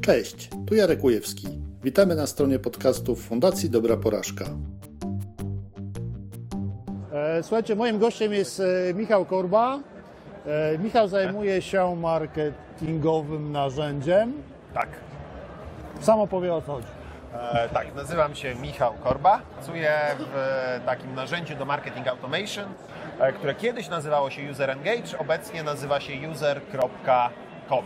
Cześć, tu Jarek Ujewski. Witamy na stronie podcastów Fundacji Dobra Porażka. E, Słuchajcie, moim gościem jest e, Michał Korba. E, Michał zajmuje się marketingowym narzędziem. Tak. Sam opowie o co chodzi. E, tak, nazywam się Michał Korba. Pracuję w e, takim narzędziu do marketing automation, e, które kiedyś nazywało się User Engage, obecnie nazywa się user.com.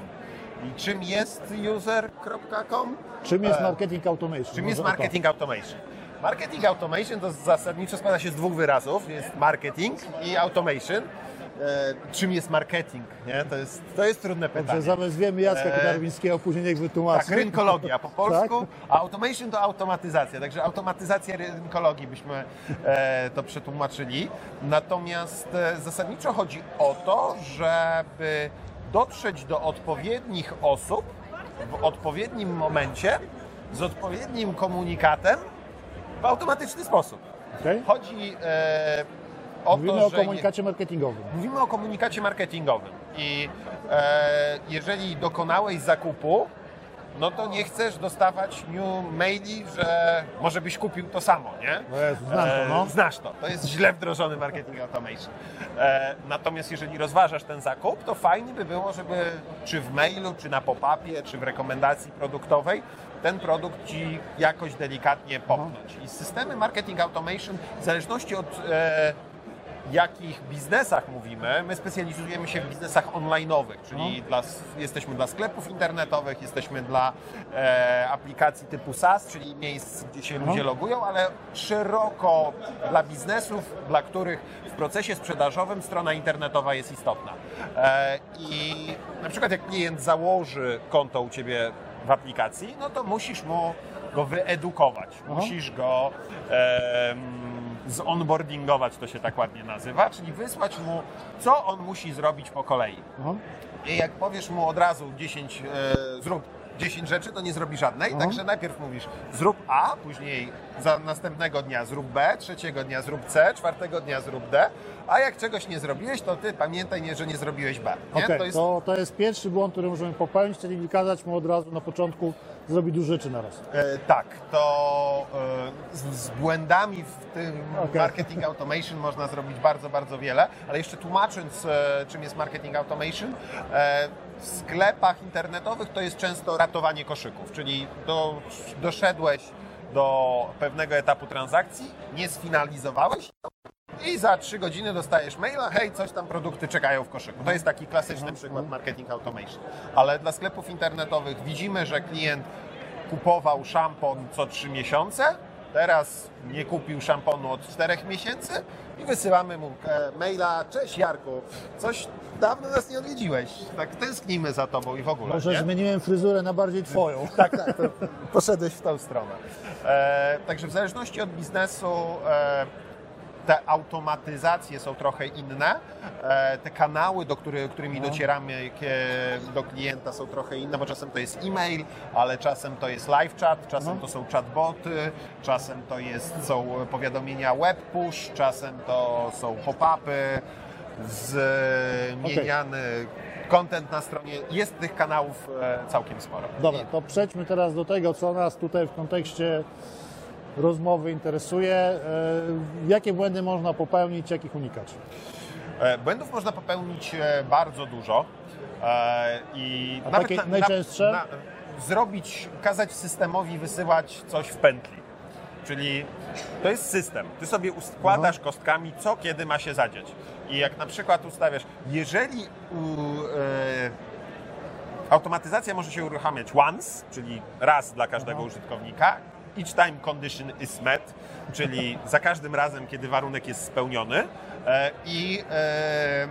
I czym jest user.com? Czym jest E, marketing automation? Czym jest marketing automation? Marketing automation to zasadniczo składa się z dwóch wyrazów. Jest marketing i automation. E, czym jest marketing? Nie? To, jest, to jest trudne pytanie. Dobrze, zamiast wiemy Jacka E, Kudarwińskiego, później niech wytłumaczy. Tak, rynkologia po polsku, Tak? a automation to automatyzacja, także automatyzacja rynkologii byśmy e, to przetłumaczyli. Natomiast e, zasadniczo chodzi o to, żeby dotrzeć do odpowiednich osób w odpowiednim momencie z odpowiednim komunikatem w automatyczny sposób. Okej? Chodzi e, o Mówimy to, o że nie- komunikacie marketingowym. Mówimy o komunikacie marketingowym i e, jeżeli dokonałeś zakupu, no to nie chcesz dostawać new maili, że może byś kupił to samo, nie? O Jezu, znam to, no. Znasz to, to jest źle wdrożony marketing automation. E, natomiast jeżeli rozważasz ten zakup, to fajnie by było, żeby czy w mailu, czy na pop-upie, czy w rekomendacji produktowej ten produkt Ci jakoś delikatnie popchnąć. I systemy marketing automation w zależności od e, jakich biznesach mówimy, my specjalizujemy się w biznesach online'owych, czyli dla, jesteśmy dla sklepów internetowych, jesteśmy dla e, aplikacji typu SaaS, czyli miejsc, gdzie się ludzie logują, ale szeroko dla biznesów, dla których w procesie sprzedażowym strona internetowa jest istotna. E, I na przykład jak klient założy konto u Ciebie w aplikacji, no to musisz mu go wyedukować, musisz go em, zonboardingować, to się tak ładnie nazywa, czyli wysłać mu, co on musi zrobić po kolei. Aha. I jak powiesz mu od razu 10, e, zrób 10 rzeczy, to nie zrobi żadnej, także najpierw mówisz zrób A, później za następnego dnia zrób B, trzeciego dnia zrób C, czwartego dnia zrób D, a jak czegoś nie zrobiłeś, to ty pamiętaj, nie, że nie zrobiłeś B. Nie? Okej, to jest to, to jest pierwszy błąd, który możemy popełnić, czyli kazać mu od razu na początku zrobić dużo rzeczy naraz. E, tak, to e, z, z błędami w tym Okej. marketing automation można zrobić bardzo, bardzo wiele, ale jeszcze tłumacząc, e, czym jest marketing automation, e, w sklepach internetowych to jest często ratowanie koszyków, czyli do, doszedłeś do pewnego etapu transakcji, nie sfinalizowałeś i za 3 godziny dostajesz maila, hej, coś tam produkty czekają w koszyku. To jest taki klasyczny przykład marketing automation. Ale dla sklepów internetowych widzimy, że klient kupował szampon co 3 miesiące, teraz nie kupił szamponu od 4 miesięcy i wysyłamy mu e, maila, cześć Jarku, coś dawno nas nie odwiedziłeś, tak tęsknimy za tobą i w ogóle. Może nie? zmieniłem fryzurę na bardziej twoją. Tak, tak, poszedłeś w tą stronę. E, także w zależności od biznesu e, te automatyzacje są trochę inne, e, te kanały, do który, którymi docieramy kie- do klienta są trochę inne, bo czasem to jest e-mail, ale czasem to jest live chat, czasem to są chatboty, czasem to jest, są powiadomienia web push, czasem to są pop-upy, zmieniany content na stronie. Jest tych kanałów e, całkiem sporo. Dobra, to przejdźmy teraz do tego, co nas tutaj w kontekście rozmowy interesuje. E, Jakie błędy można popełnić, jakich unikać? E, Błędów można popełnić e, bardzo dużo. I A takie najczęstsze? zrobić, kazać systemowi wysyłać coś w pętli. Czyli to jest system. Ty sobie układasz kostkami, co kiedy ma się zadziać. I jak na przykład ustawiasz, jeżeli automatyzacja może się uruchamiać once, czyli raz dla każdego użytkownika, each time condition is met, czyli za każdym razem, kiedy warunek jest spełniony e, i e,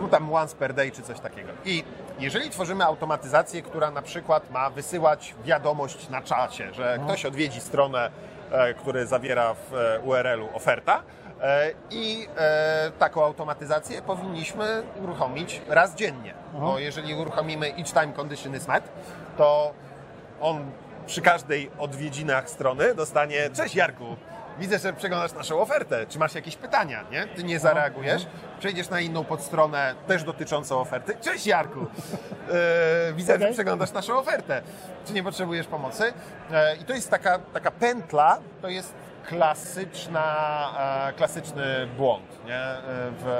no tam once per day czy coś takiego. I jeżeli tworzymy automatyzację, która na przykład ma wysyłać wiadomość na czacie, że ktoś odwiedzi stronę, e, który zawiera w URL-u oferta i taką automatyzację powinniśmy uruchomić raz dziennie. Bo jeżeli uruchomimy each time condition is met, to on przy każdej odwiedzinach strony dostanie Cześć Jarku, widzę, że przeglądasz naszą ofertę. Czy masz jakieś pytania, nie? Ty nie zareagujesz, przejdziesz na inną podstronę, też dotyczącą oferty. Cześć Jarku! E, widzę, że Okej. przeglądasz naszą ofertę. Czy nie potrzebujesz pomocy? E, I to jest taka, taka pętla, to jest klasyczna, e, klasyczny błąd nie? W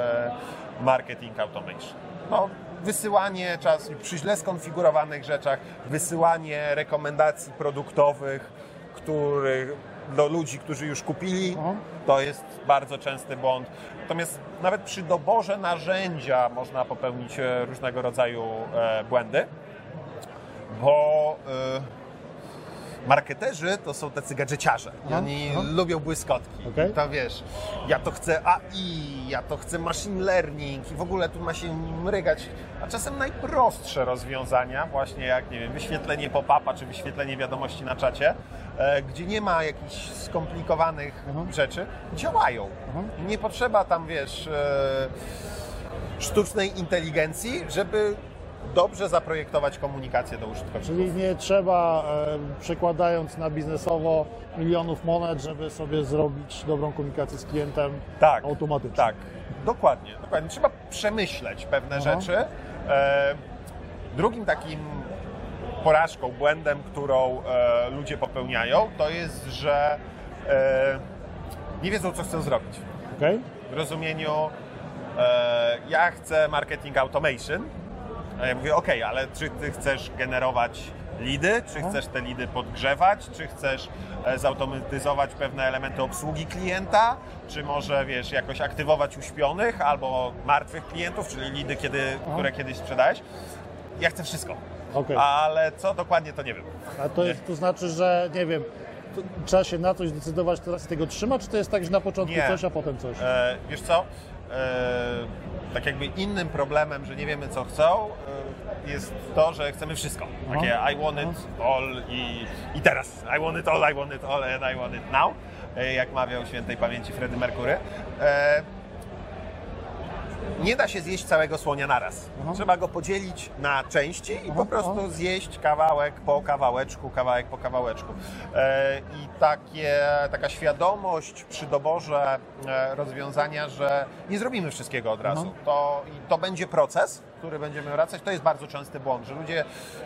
marketing automation. No, wysyłanie czas przy źle skonfigurowanych rzeczach, wysyłanie rekomendacji produktowych, których do ludzi, którzy już kupili, Aha. to jest bardzo częsty błąd. Natomiast nawet przy doborze narzędzia można popełnić e, różnego rodzaju e, błędy, bo e, marketerzy to są tacy gadżeciarze Aha, oni aha. lubią błyskotki. I To wiesz, ja to chcę AI, ja to chcę machine learning i w ogóle tu ma się mrygać. A czasem najprostsze rozwiązania, właśnie jak nie wiem, wyświetlenie pop-upa czy wyświetlenie wiadomości na czacie, e, gdzie nie ma jakichś skomplikowanych Mhm. rzeczy, działają. Nie potrzeba tam, wiesz, e, sztucznej inteligencji, żeby dobrze zaprojektować komunikację do użytkowników. Czyli nie trzeba, przekładając na biznesowo, milionów monet, żeby sobie zrobić dobrą komunikację z klientem Tak, automatycznie. Tak, dokładnie, dokładnie. Trzeba przemyśleć pewne Aha. rzeczy. E, drugim takim porażką, błędem, którą e, ludzie popełniają, to jest, że e, nie wiedzą, co chcą zrobić. Okej? W rozumieniu, ja chcę marketing automation, a ja mówię, ok, ale czy ty chcesz generować lidy, czy No. chcesz te lidy podgrzewać, czy chcesz e, zautomatyzować pewne elementy obsługi klienta, czy może, wiesz, jakoś aktywować uśpionych albo martwych klientów, czyli lidy, kiedy, które kiedyś sprzedałeś. Ja chcę wszystko, Okej. ale co dokładnie, to nie wiem. A to, jest, to znaczy, że nie wiem, trzeba się na coś zdecydować, teraz tego trzyma, czy to jest tak, że na początku Nie. coś, a potem coś? E, wiesz co? E, tak jakby innym problemem, że nie wiemy co chcą, e, jest to, że chcemy wszystko. Takie I want it all i, i teraz. I want it all, I want it all and I want it now. E, jak mawiał świętej pamięci Freddie Mercury. Nie da się zjeść całego słonia naraz. Aha. Trzeba go podzielić na części i Aha, po prostu aha. zjeść kawałek po kawałeczku, kawałek po kawałeczku. E, I takie, taka świadomość przy doborze e, rozwiązania, że nie zrobimy wszystkiego od razu. To, I to będzie proces, który będziemy wracać. To jest bardzo częsty błąd, że ludzie,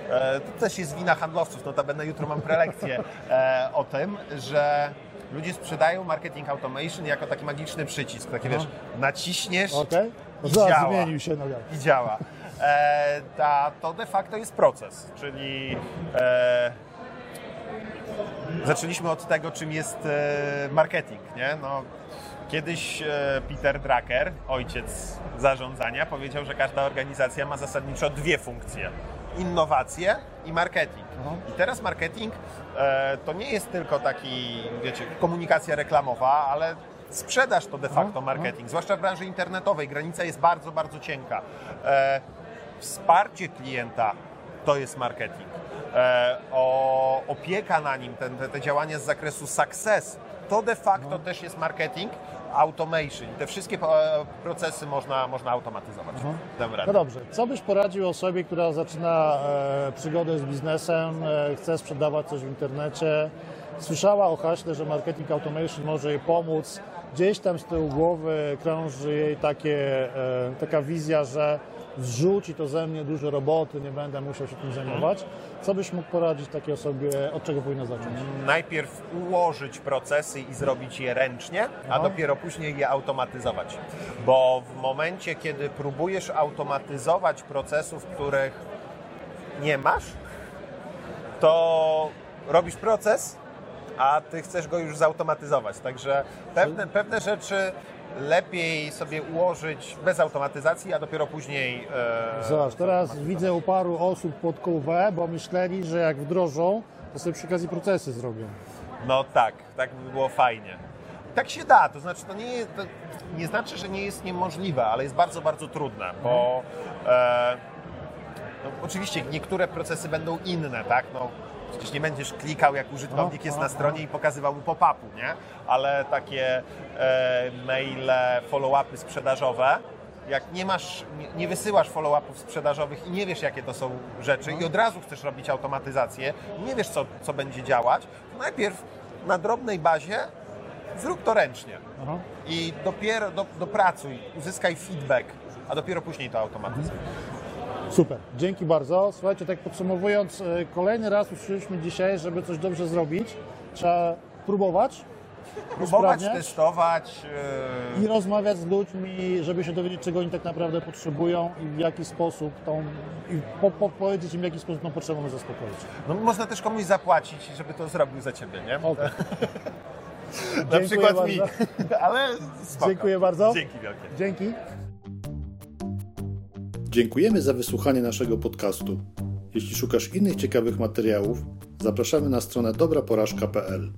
e, to też jest wina handlowców, notabene jutro mam prelekcję e, o tym, że ludzie sprzedają marketing automation jako taki magiczny przycisk. Takie wiesz, naciśniesz Okej? I Zaraz działa zmienił się no jak. i działa. E, ta, to de facto jest proces, czyli e, zaczęliśmy od tego, czym jest e, marketing. Nie? No, kiedyś e, Peter Drucker, ojciec zarządzania, powiedział, że każda organizacja ma zasadniczo dwie funkcje. Innowacje i marketing. Aha. I teraz marketing e, to nie jest tylko taki, wiecie, komunikacja reklamowa, ale sprzedaż to de facto Aha, marketing, zwłaszcza w branży internetowej. Granica jest bardzo, bardzo cienka. E, wsparcie klienta to jest marketing. E, o, opieka na nim, ten, te, te działania z zakresu success, to de facto też jest marketing, automation. Te wszystkie e, procesy można, można automatyzować. Dam No dobrze, co byś poradził osobie, która zaczyna e, przygodę z biznesem, e, chce sprzedawać coś w internecie, słyszała o haśle, że marketing automation może jej pomóc, gdzieś tam z tyłu głowy krąży jej takie, e, taka wizja, że zrzuci to ze mnie dużo roboty, nie będę musiał się tym zajmować. Co byś mógł poradzić takiej osobie, od czego powinna zacząć? najpierw ułożyć procesy i zrobić je ręcznie, a Aha. dopiero później je automatyzować. Bo w momencie, kiedy próbujesz automatyzować procesów, których nie masz, to robisz proces, a ty chcesz go już zautomatyzować. Także pewne, pewne rzeczy lepiej sobie ułożyć bez automatyzacji, a dopiero później. E, Zobacz, teraz widzę u paru osób pod kółwę, bo myśleli, że jak wdrożą, to sobie przy okazji procesy zrobią. No tak, tak by było fajnie. Tak się da, to znaczy to nie, to nie znaczy, że nie jest niemożliwe, ale jest bardzo, bardzo trudne, bo e, no, oczywiście niektóre procesy będą inne, tak? No, przecież nie będziesz klikał jak użytkownik No, jest no, na stronie i pokazywał mu pop-upu, nie? Ale takie e, maile, follow-upy sprzedażowe, jak nie masz, nie, wysyłasz follow-upów sprzedażowych i nie wiesz, jakie to są rzeczy i od razu chcesz robić automatyzację, nie wiesz, co, co będzie działać, to najpierw na drobnej bazie zrób to ręcznie. Aha. I dopiero do, dopracuj, uzyskaj feedback, a dopiero później to automatyzuj. Super, dzięki bardzo. Słuchajcie, tak podsumowując, e, kolejny raz usłyszeliśmy dzisiaj, żeby coś dobrze zrobić, trzeba próbować, Próbować, usprawniać testować. i Yy, rozmawiać z ludźmi, żeby się dowiedzieć, czego oni tak naprawdę potrzebują i w jaki sposób tą, i po, po, powiedzieć im, w jaki sposób tą potrzebę zaspokoić. no, można też komuś zapłacić, żeby to zrobił za ciebie, nie? Okej. Na Dziękuję przykład mi. bardzo. Ale spoko. Dziękuję bardzo. Dzięki wielkie. Dzięki. Dziękujemy za wysłuchanie naszego podcastu. Jeśli szukasz innych ciekawych materiałów, zapraszamy na stronę dobraporażka.pl.